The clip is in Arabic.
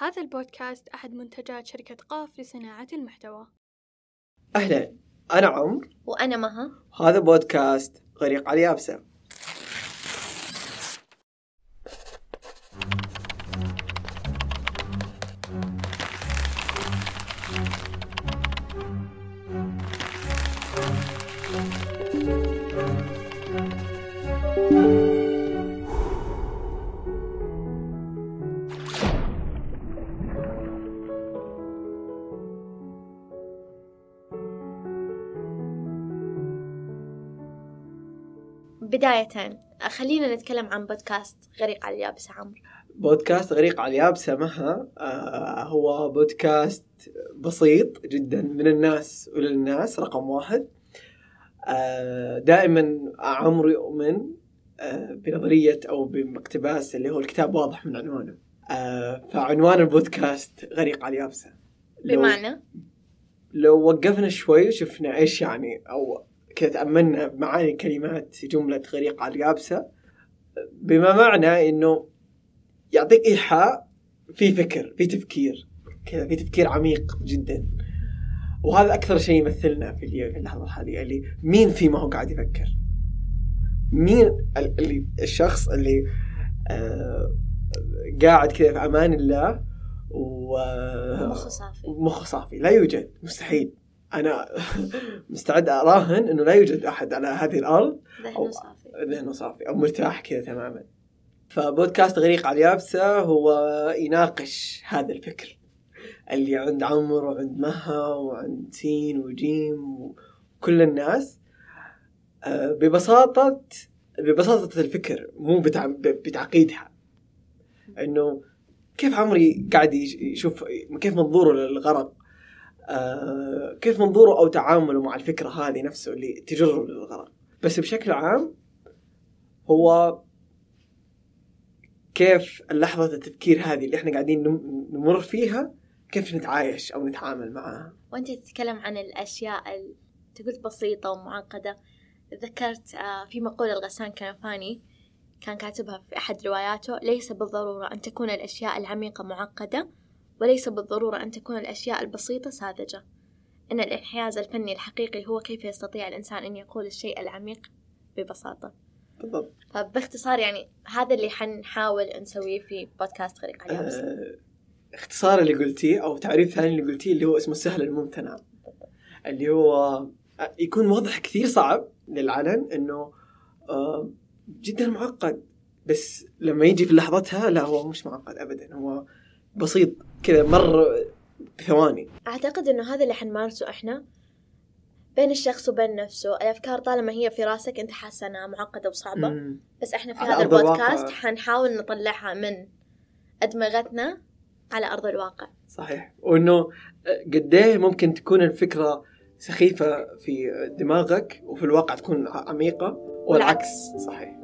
هذا البودكاست أحد منتجات شركة قاف لصناعة المحتوى. أهلا أنا عمر. وأنا مها. وهذا بودكاست غريق على اليابسة بداية خلينا نتكلم عن بودكاست غريق على اليابسة عمرو. بودكاست غريق على اليابسة مها آه هو بودكاست بسيط جدا من الناس وللناس رقم واحد. آه دائما عمرو يؤمن آه بنظرية أو بمقتباس اللي هو الكتاب واضح من عنوانه. فعنوان البودكاست غريق على اليابسة. بمعنى؟ لو وقفنا شوي وشفنا إيش يعني أو كذا تأملنا بمعاني كلمات جملة غريق على اليابسة بما معنى إنه يعطيك إيحاء في فكر في تفكير كذا في تفكير عميق جدا. وهذا أكثر شيء يمثلنا في اللحظة الحالية اللي مين في ما هو قاعد يفكر؟ مين ال- اللي الشخص اللي آه قاعد كذا في أمان الله و مخ صافي. مخ صافي لا يوجد مستحيل. أنا مستعد أراهن إنه لا يوجد أحد على هذه الأرض ذهنه صافي. ذهنه صافي أو مرتاح كذا تماما. فبودكاست غريق على اليابسة هو يناقش هذا الفكر اللي عند عمر وعند مها وعند سين وجيم وكل الناس. آه، ببساطة ببساطة الفكر مو بتع... بتعقيدها. إنه كيف عمري قاعد يش- يشوف كيف منظوره للغرق آه، كيف منظوره أو تعامله مع الفكرة هذه نفسه اللي تجره للغرق بس بشكل عام هو كيف اللحظة التفكير هذه اللي إحنا قاعدين نم- نمر فيها كيف نتعايش أو نتعامل معها. وأنت تتكلم عن الأشياء ال- تقول بسيطة ومعقدة. ذكرت آه، في مقولة الغسان كنفاني كان كاتبها في أحد رواياته ليس بالضرورة أن تكون الأشياء العميقة معقدة وليس بالضرورة أن تكون الأشياء البسيطة ساذجة. إن الانحياز الفني الحقيقي هو كيف يستطيع الإنسان أن يقول الشيء العميق ببساطة. بالضبط. فباختصار يعني هذا اللي حنحاول نسويه في بودكاست غريق على آه، اختصار اللي قلتيه أو تعريف ثاني اللي قلتيه اللي هو اسمه السهل الممتنع. اللي هو آه، يكون واضح كثير صعب للعلن إنه آه، جدا معقد. بس لما يجي في لحظتها لا هو مش معقد ابدا. هو بسيط. كذا مر بثواني. أعتقد إنه هذا اللي حنمارسه إحنا. بين الشخص وبين نفسه. الأفكار طالما هي في راسك أنت حاسة إنها معقدة وصعبة. مم. بس إحنا في هذا. البودكاست حنحاول نطلعها من أدمغتنا على أرض الواقع. صحيح. وإنه قد إيه ممكن تكون الفكرة سخيفة في دماغك وفي الواقع تكون عميقة والعكس صحيح.